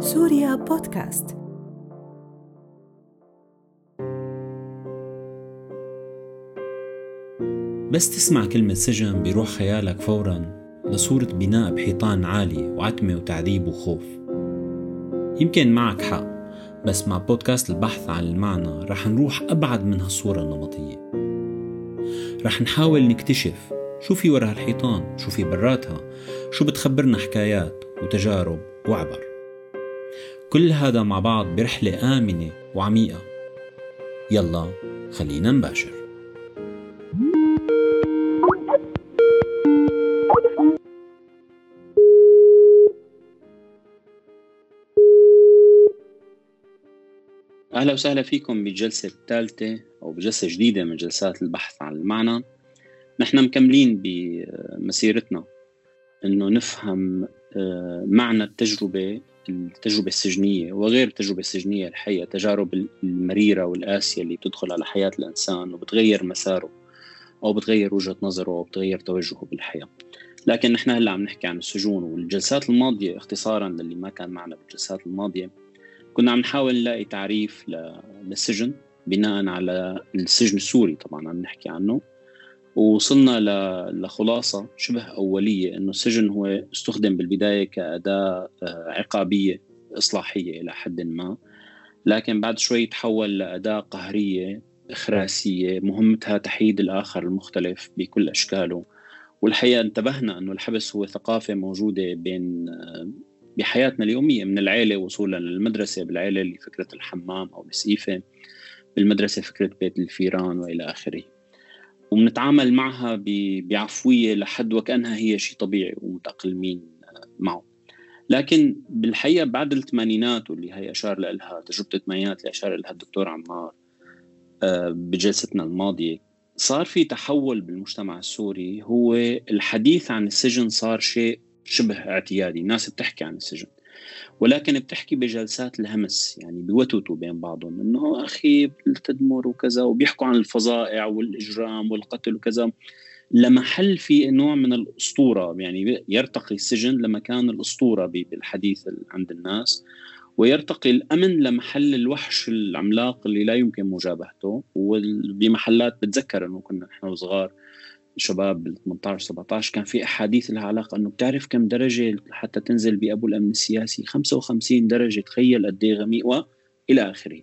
سوريا بودكاست. بس تسمع كلمة سجن بيروح خيالك فورا لصورة بناء بحيطان عالية وعتمة وتعذيب وخوف. يمكن معك حق بس مع بودكاست البحث عن المعنى رح نروح أبعد من هالصورة النمطية. رح نحاول نكتشف شو في ورا هالحيطان شو في براتها شو بتخبرنا حكايات وتجارب وعبر. كل هذا مع بعض برحلة آمنة وعميقة. يلا خلينا نباشر. أهلا وسهلا فيكم بالجلسة الثالثة أو بجلسة جديدة من جلسات البحث عن المعنى. نحن مكملين بمسيرتنا إنه نفهم آه، معنى التجربة التجربة السجنية وغير التجربة السجنية الحية تجارب المريرة والقاسية اللي بتدخل على حياة الإنسان وبتغير مساره أو بتغير وجهة نظره أو بتغير توجهه بالحياة. لكن نحن هلأ عم نحكي عن السجون والجلسات الماضية اختصارا للي ما كان معنا بالجلسات الماضية كنا عم نحاول نلاقي تعريف للسجن بناء على السجن السوري طبعا عم نحكي عنه. ووصلنا لخلاصة شبه أولية أنه السجن هو استخدم بالبداية كأداة آه، عقابية إصلاحية إلى حد ما. لكن بعد شوي تحول لأداة قهرية إخراسية مهمتها تحييد الآخر المختلف بكل أشكاله. والحقيقة انتبهنا أنه الحبس هو ثقافة موجودة بين آه، بحياتنا اليومية من العيلة وصولا للمدرسة بالعيلة لفكرة الحمام أو السقيفة بالمدرسة فكرة بيت الفيران وإلى آخره. وبنتعامل معها بعفوية لحد وكأنها هي شيء طبيعي ومتأقلمين معه. لكن بالحقيقة بعد الثمانينات واللي هي أشار لها تجربة الثمانينات اللي أشار لها الدكتور عمار آه، بجلستنا الماضية صار في تحول بالمجتمع السوري. هو الحديث عن السجن صار شيء شبه اعتيادي. الناس بتحكي عن السجن. ولكن بتحكي بجلسات الهمس يعني بوتوتوا بين بعضهم إنه أخي التدمر وكذا وبيحكوا عن الفظائع والإجرام والقتل وكذا. لمحل في نوع من الأسطورة يعني يرتقي السجن لمكان الأسطورة بالحديث عند الناس ويرتقي الأمن لمحل الوحش العملاق اللي لا يمكن مجابهته وبمحلات بتذكر إنه كنا نحن صغار شباب بال 18 17 كان في أحاديث لها علاقة إنه بتعرف كم درجة حتى تنزل بابو الأمن السياسي؟ 55 درجة تخيل قد إيه غميق والى آخره.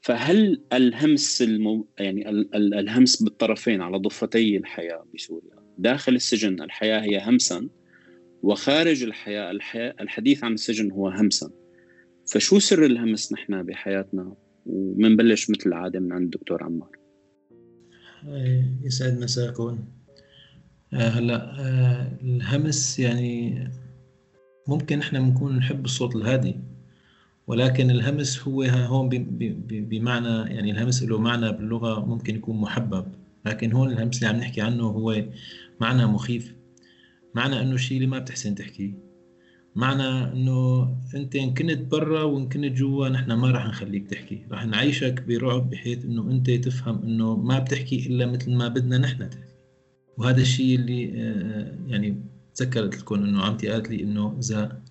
فهل الهمس المو... يعني ال... ال... الهمس بالطرفين على ضفتي الحياة بسوريا؟ داخل السجن الحياة هي همسا وخارج الحياة الحياة الحديث عن السجن هو همسا. فشو سر الهمس نحن بحياتنا؟ ومنبلش مثل العادة من عند الدكتور عمار. يسعد مساكم. آه، هلا آه، الهمس يعني ممكن إحنا بنكون نحب الصوت الهادي ولكن الهمس هو هون بمعنى يعني الهمس له معنى باللغة ممكن يكون محبب لكن هون الهمس اللي عم نحكي عنه هو معنى مخيف. معنى إنه شيء اللي ما بتحسن تحكيه. معنى إنه انت ان كنت برا وان كنت جوا نحن ما راح نخليك تحكي. راح نعيشك برعب بحيث إنه أنت تفهم إنه ما بتحكي إلا مثل ما بدنا نحن تحكي. وهذا الشيء اللي آه، يعني تذكرت لكم إنه عمتي قالت لي إنه إذا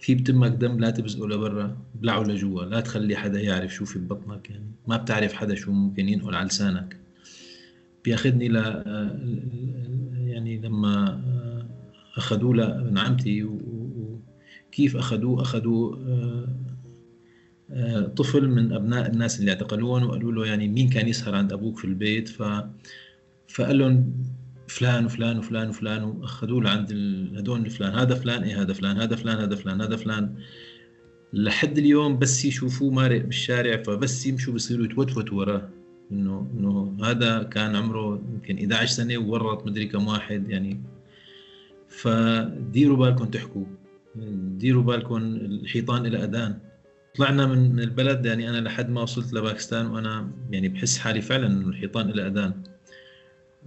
في بتمك دم لا تبزقه لبرا ابلعه لجوا لا تخلي حدا يعرف شو في ببطنك يعني ما بتعرف حدا شو ممكن ينقل على لسانك. بياخذني ل آه، يعني لما آه، أخذوه لابن عمتي كيف اخذوه أخذوا آه، آه، طفل من أبناء الناس اللي اعتقلوهم وقالوا له يعني مين كان يسهر عند أبوك في البيت؟ ف فقال لهم فلان وفلان وفلان وفلان وأخذوه لعند هدول الفلان هذا فلان إيه هذا فلان هذا فلان هذا فلان هذا فلان. لحد اليوم بس يشوفوه مارق بالشارع فبس يمشوا بصيروا يتوتوتوا وراه انه إنه هذا كان عمره يمكن 11 سنة وورط مدري كم واحد يعني. فديروا بالكم تحكوا. ديروا بالكم الحيطان إلى أذان. طلعنا من البلد يعني أنا لحد ما وصلت لباكستان وأنا يعني بحس حالي فعلا إنه الحيطان إلى أذان.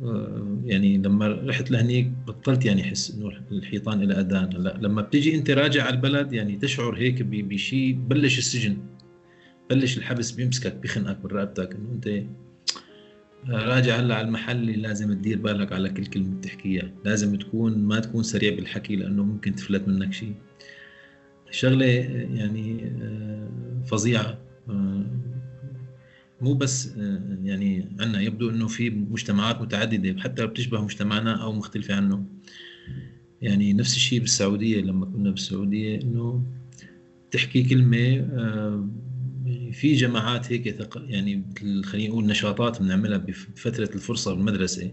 آه، يعني لما رحت لهنيك بطلت يعني أحس إنه الحيطان إلى أذان. هلأ لما بتيجي أنت راجع على البلد يعني تشعر هيك بشيء بلش السجن بلش الحبس بيمسكك بخنقك برقبتك إنه أنت راجع هلأ على المحل اللي لازم تدير بالك على كل كلمة بتحكيها. لازم تكون ما تكون سريع بالحكي لأنه ممكن تفلت منك شيء شغلة يعني فظيعة. مو بس يعني عندنا يبدو إنه في مجتمعات متعددة حتى بتشبه مجتمعنا أو مختلفة عنه. يعني نفس الشيء بالسعودية لما كنا بالسعودية إنه تحكي كلمة في جماعات هيك يعني خلينا نقول نشاطات بنعملها بفترة الفرصة بالمدرسة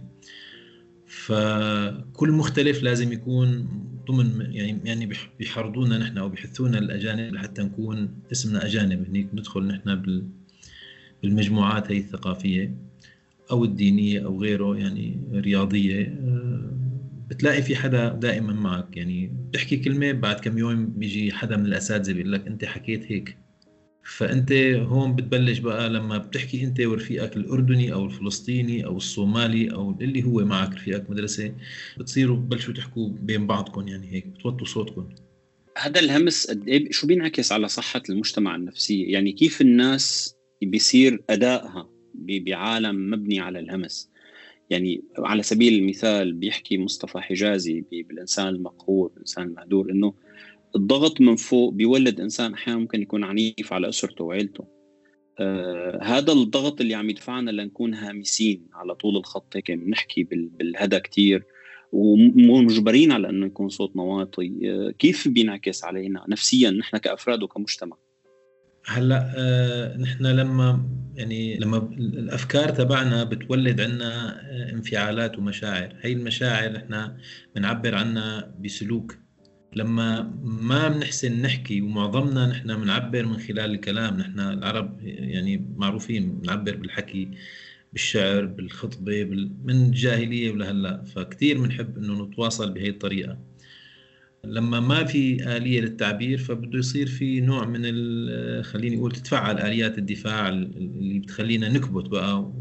فكل مختلف لازم يكون ضمن يعني يعني بيحرضونا نحن أو بيحثونا الأجانب لحتى نكون اسمنا أجانب. هنيك ندخل نحن بالمجموعات هي الثقافية أو الدينية أو غيره يعني رياضية. آه، بتلاقي في حدا دائما معك. يعني بتحكي كلمة بعد كم يوم بيجي حدا من الأساتذة بيقول لك أنت حكيت هيك. فأنت هون بتبلش بقى لما بتحكي أنت ورفيقك الأردني أو الفلسطيني أو الصومالي أو اللي هو معك رفيقك مدرسه بتصيروا ببلشوا تحكوا بين بعضكم يعني هيك بتوطوا صوتكم. هذا الهمس قد إيه؟ شو بينعكس على صحة المجتمع النفسية؟ يعني كيف الناس بيصير أدائها بعالم مبني على الهمس؟ يعني على سبيل المثال بيحكي مصطفى حجازي بالإنسان المقهور الإنسان المهدور إنه الضغط من فوق بيولد إنسان أحيانا ممكن يكون عنيف على أسرته وعيلته. آه هذا الضغط اللي عم يدفعنا لنكون هامسين على طول الخط هيك بنحكي بالهدى كثير ومجبرين على إنه يكون صوتنا واطي آه كيف بينعكس علينا نفسيا نحن كأفراد وكمجتمع؟ هلأ آه نحن لما يعني لما الأفكار تبعنا بتولد عنا آه، انفعالات ومشاعر هي المشاعر نحن بنعبر عنها بسلوك. لما ما بنحسن نحكي ومعظمنا نحن بنعبر من خلال الكلام نحن العرب يعني معروفين بنعبر بالحكي بالشعر بالخطبة بال... من الجاهلية ولهلأ. فكتير بنحب إنه نتواصل بهي الطريقة. لما ما في آلية للتعبير فبده يصير في نوع من خليني أقول تتفعل آليات الدفاع اللي بتخلينا نكبت بقى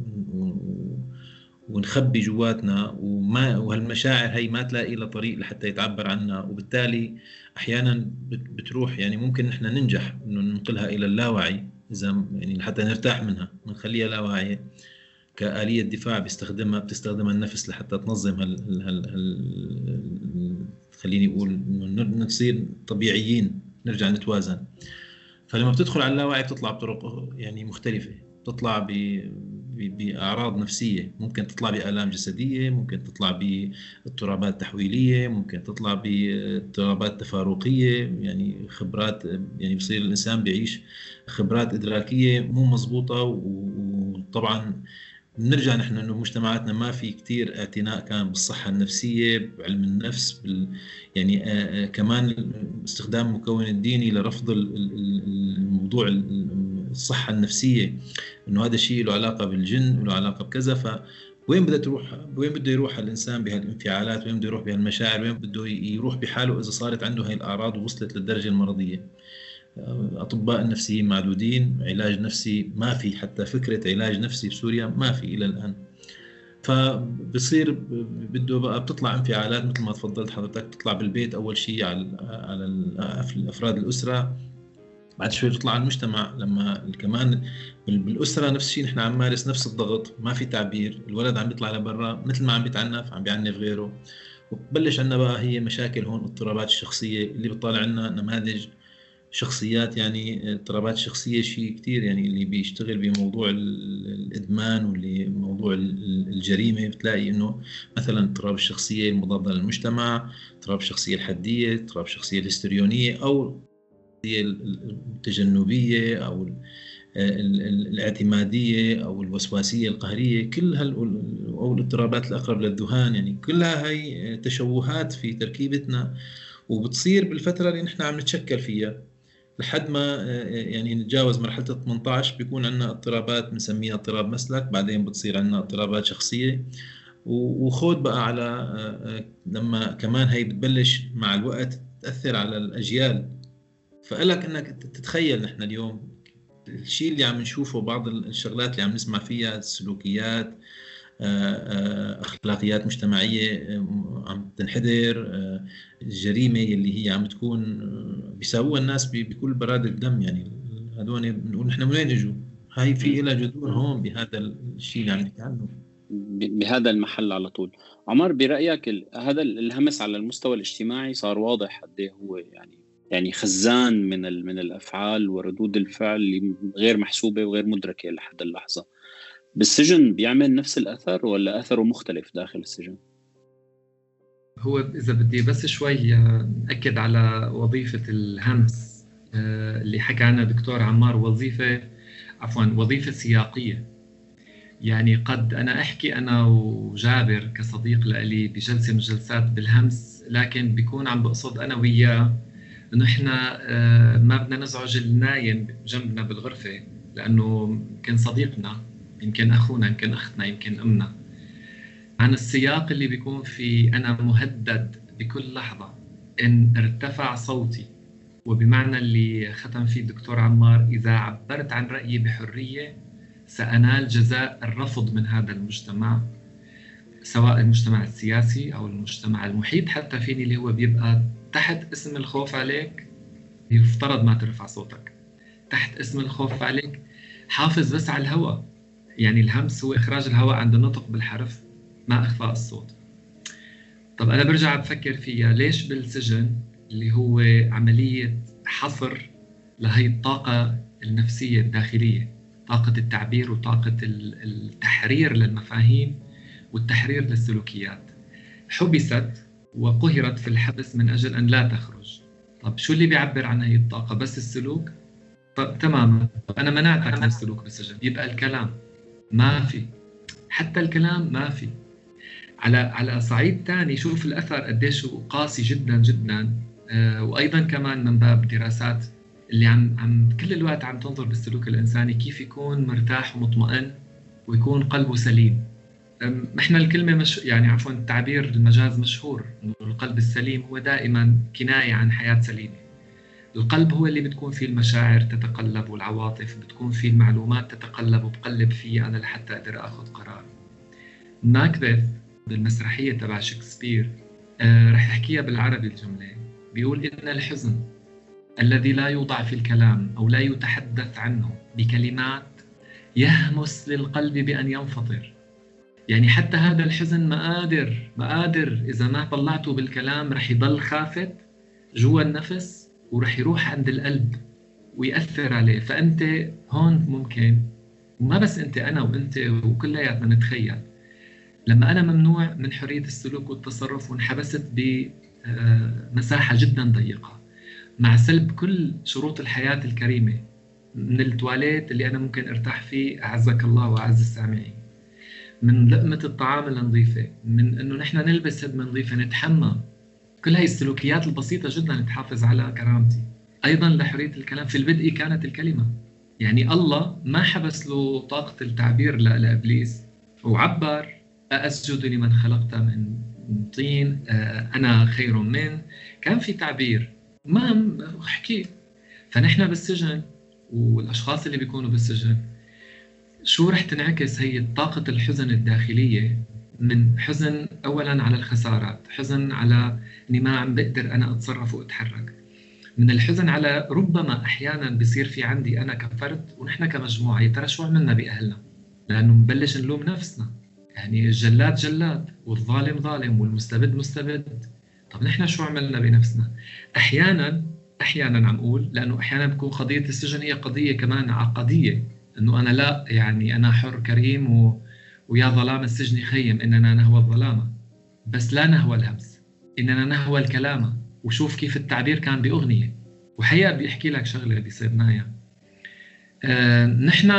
ونخبي جواتنا وما وهالمشاعر هي ما تلاقي لها طريق لحتى يتعبر عنها. وبالتالي أحيانا بتروح يعني ممكن نحن ننجح إنه ننقلها إلى اللاوعي إذا يعني لحتى نرتاح منها بنخليها لا واعيه كآلية دفاع بيستخدمها بتستخدمها النفس لحتى تنظم هال, هال, هال خليني أقول نصير طبيعيين نرجع نتوازن. فلما بتدخل على اللاوعي بتطلع بطرق يعني مختلفة بتطلع بأعراض نفسية. ممكن تطلع بآلام جسدية ممكن تطلع باضطرابات تحويلية ممكن تطلع باضطرابات تفاروقية. يعني خبرات يعني بصير الإنسان بيعيش خبرات إدراكية مو مضبوطة وطبعا بنرجع نحن إنه مجتمعاتنا ما في كثير اعتناء كان بالصحة النفسية بعلم النفس بال يعني آآ آآ كمان استخدام المكون الديني لرفض الموضوع الصحة النفسية إنه هذا الشيء له علاقة بالجن وله علاقة بكذا ف وين بدها تروح؟ وين بده يروح الإنسان بهالانفعالات؟ وين بده يروح بهالمشاعر؟ وين بده يروح بحاله إذا صارت عنده هاي الأعراض ووصلت للدرجة المرضية؟ أطباء النفسيين معدودين علاج نفسي ما في حتى فكرة علاج نفسي بسوريا ما في إلى الآن. فبصير بده بقى بتطلع انفعالات مثل ما تفضلت حضرتك بتطلع بالبيت أول شيء على على أفراد الأسرة بعد شوي بتطلع على المجتمع لما كمان بالأسرة نفس الشيء نحن عم نمارس نفس الضغط ما في تعبير الولد عم بيطلع لبرا مثل ما عم بيتعنف عم بيعنف غيره. وبتبلش عندنا بقى هي مشاكل هون اضطرابات الشخصية اللي بتطالع لنا نماذج شخصيات يعني اضطرابات الشخصيه شيء كثير يعني اللي بيشتغل بموضوع الإدمان واللي موضوع الجريمة. بتلاقي إنه مثلا اضطراب الشخصية المضادة للمجتمع اضطراب الشخصية الحدية اضطراب الشخصية الهستريونيه أو التجنبية أو الاعتمادية أو الوسواسية القهرية كل هال أو الاضطرابات الأقرب للذهان. يعني كلها هي تشوهات في تركيبتنا وبتصير بالفترة اللي نحن عم نتشكل فيها. لحد ما يعني نتجاوز مرحلة ال 18 بيكون عندنا اضطرابات بنسميها اضطراب مسلك بعدين بتصير عندنا اضطرابات شخصية. وخود بقى على لما كمان هي بتبلش مع الوقت تأثر على الأجيال. فقلك إنك تتخيل نحن اليوم الشيء اللي عم نشوفه بعض الشغلات اللي عم نسمع فيها السلوكيات آه، آه، أخلاقيات مجتمعية آه، عم تنحدر الجريمة اللي هي عم تكون بيساووها الناس بكل برادة الدم. يعني هذول بنقول نحن من وين اجوا؟ هاي في لها جذور هون بهذا الشيء اللي عم نحكي عنه. بهذا المحل على طول. عمر برأيك هذا الهمس على المستوى الاجتماعي صار واضح قد إيه هو يعني يعني خزان من من الأفعال وردود الفعل اللي غير محسوبة وغير مدركة لحد اللحظة. بالسجن بيعمل نفس الأثر ولا أثره مختلف داخل السجن؟ هو إذا بدي بس شوي أكد على وظيفة الهمس آه، اللي حكى عنها دكتور عمار وظيفة عفوا وظيفة سياقية. يعني قد أنا أحكي أنا وجابر كصديق لي بجلسة من الجلسات بالهمس لكن بيكون عم بقصد أنا وياه إنه إحنا آه، ما بدنا نزعج النايم جنبنا بالغرفة لأنه يمكن صديقنا يمكن أخونا يمكن أختنا يمكن أمنا. عن السياق اللي بيكون في أنا مهدد بكل لحظة إن ارتفع صوتي. وبمعنى اللي ختم فيه الدكتور عمار إذا عبرت عن رأيي بحرية سأنال جزاء الرفض من هذا المجتمع سواء المجتمع السياسي أو المجتمع المحيط حتى فيني اللي هو بيبقى تحت اسم الخوف عليك يفترض ما ترفع صوتك. تحت اسم الخوف عليك حافظ بس على الهواء. يعني الهمس هو إخراج الهواء عند النطق بالحرف ما إخفاء الصوت. طب أنا برجع بفكر فيها ليش بالسجن اللي هو عملية حصر لهي الطاقة النفسية الداخلية؟ طاقة التعبير وطاقة التحرير للمفاهيم والتحرير للسلوكيات. حبست وقهرت في الحبس من أجل أن لا تخرج. طب شو اللي بيعبر عن هي الطاقة؟ بس السلوك؟ طب تماما. أنا منعتك من السلوك بالسجن يبقى الكلام ما في. حتى الكلام ما في. على على صعيد ثاني شوف الأثر قديش قاسي جدا جدا. آه، وأيضا كمان من باب دراسات اللي عم عم كل الوقت عم تنظر بالسلوك الإنساني كيف يكون مرتاح ومطمئن ويكون قلبه سليم. إحنا الكلمة مش يعني عفوا التعبير المجاز مشهور إنه القلب السليم هو دائما كناية عن حياة سليمة. القلب هو اللي بتكون فيه المشاعر تتقلب والعواطف بتكون فيه المعلومات تتقلب وبقلب فيه أنا لحتى أقدر آخذ قرار. ماكبث بالمسرحية تبع شكسبير آه رح احكيها بالعربي الجملة. بيقول إن الحزن الذي لا يوضع في الكلام أو لا يتحدث عنه بكلمات يهمس للقلب بأن ينفطر. يعني حتى هذا الحزن ما قادر ما قادر إذا ما طلعته بالكلام رح يضل خافت جوا النفس ورح يروح عند القلب ويأثر عليه. فأنت هون ممكن وما بس أنت أنا وأنت وكلياتنا نتخيل. لما أنا ممنوع من حرية السلوك والتصرف وانحبست بمساحة جدا ضيقة مع سلب كل شروط الحياة الكريمة من التواليت اللي أنا ممكن أرتاح فيه أعزك الله وأعز السامعين. من لقمة الطعام النظيفة من أنه نحن نلبس هدمة نظيفة نتحمى. كل هاي السلوكيات البسيطة جدا تحافظ على كرامتي. أيضا لحرية الكلام في البدء كانت الكلمة. يعني الله ما حبس له طاقة التعبير لإبليس وعبر أسجد لمن خلقت من طين آه، أنا خير من. كان في تعبير. ما أحكي. فنحن بالسجن والأشخاص اللي بيكونوا بالسجن شو رح تنعكس هي طاقة الحزن الداخلية من حزن اولا على الخسارات، حزن على إني ما عم بقدر أنا أتصرف وأتحرك. من الحزن على ربما أحيانا بصير في عندي أنا كفرد ونحن كمجموعة يا ترى شو عملنا بأهلنا؟ لأنه بنبلش نلوم نفسنا. يعني الجلاد جلاد والظالم ظالم والمستبد مستبد. طب نحن شو عملنا بنفسنا؟ أحيانا أحيانا عم أقول لأنه أحيانا بكون قضية السجن هي قضية كمان عقدية إنه أنا لا يعني أنا حر كريم و ويا ظلام السجن خيم إننا نهوى الظلامة. بس لا نهوى الهمس إننا نهوى الكلامة. وشوف كيف التعبير كان بأغنية. وحقيقة بيحكي لك شغلة بصيرنايا آه نحن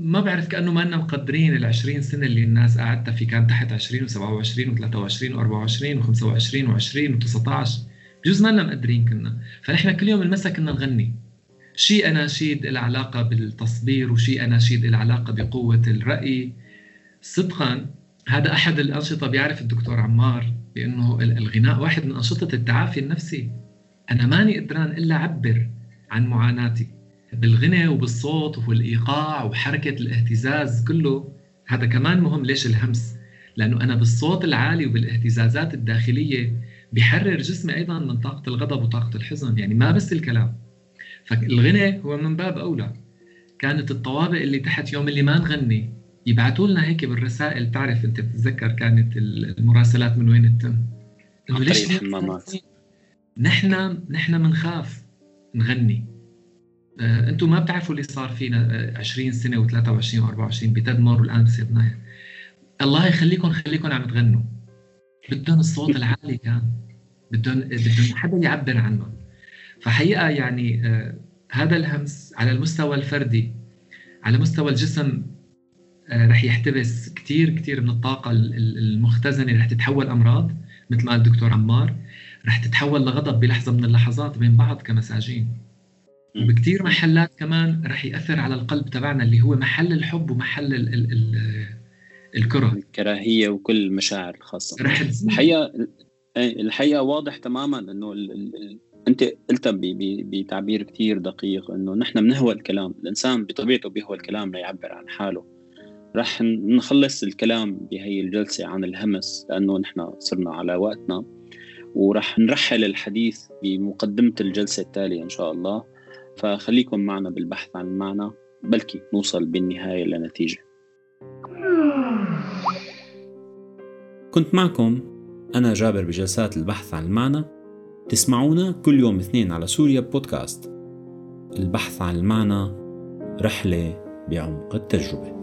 ما بعرف كأنه ما لنا مقدرين ال 20 سنة اللي الناس قعدتها في كان تحت 20 و27 و23 و24 و25 و20 و19 بجوز ما لنا مقدرين كنا. فنحن كل يوم المساء كنا نغني. شيء أناشيد لها علاقة بالتصبير وشيء أناشيد لها علاقة بقوة الرأي. صدقا هذا أحد الأنشطة بيعرف الدكتور عمار بأنه الغناء واحد من أنشطة التعافي النفسي. أنا ماني قدران إلا أعبر عن معاناتي بالغنى وبالصوت والإيقاع وحركة الاهتزاز كله. هذا كمان مهم ليش الهمس؟ لأنه أنا بالصوت العالي وبالاهتزازات الداخلية بحرر جسمي أيضا من طاقة الغضب وطاقة الحزن. يعني ما بس الكلام. فالغنى هو من باب أولى. كانت الطوابق اللي تحت يوم اللي ما نغني يبعثوا لنا هيك بالرسائل. تعرف أنت بتتذكر كانت المراسلات من وين تتم؟ إنه ليش الحمامات. نحن نحن بنخاف نغني. آه، أنتم ما بتعرفوا اللي صار فينا 20 آه، سنة و23 و24 بتدمر والان بصير الله يخليكم خليكم عم تغنوا. بدهم الصوت العالي كان. بدهم بدهم حدا يعبر عنهم. فحقيقه يعني آه هذا الهمس على المستوى الفردي على مستوى الجسم آه رح يحتبس كثير كثير من الطاقة المختزنة رح تتحول أمراض مثل ما قال الدكتور عمار رح تتحول لغضب بلحظة من اللحظات بين بعض كمساجين. وبكثير محلات كمان رح يأثر على القلب تبعنا اللي هو محل الحب ومحل ال ال ال الكره. الكراهية وكل المشاعر الخاصه رح الحقيقة الحقيقة واضح تماما إنه ال ال أنت قلتها بتعبير كثير دقيق إنه نحن بنهوى الكلام الإنسان بطبيعته بيهوى الكلام ليعبر عن حاله. رح نخلص الكلام بهي الجلسة عن الهمس لأنه نحن صرنا على وقتنا. ورح نرحل الحديث بمقدمة الجلسة التالية إن شاء الله. فخليكم معنا بالبحث عن المعنى بلكي نوصل بالنهاية لنتيجة. كنت معكم أنا جابر بجلسات البحث عن المعنى. تسمعونا كل يوم اثنين على سوريا بودكاست. البحث عن المعنى رحلة بعمق التجربة.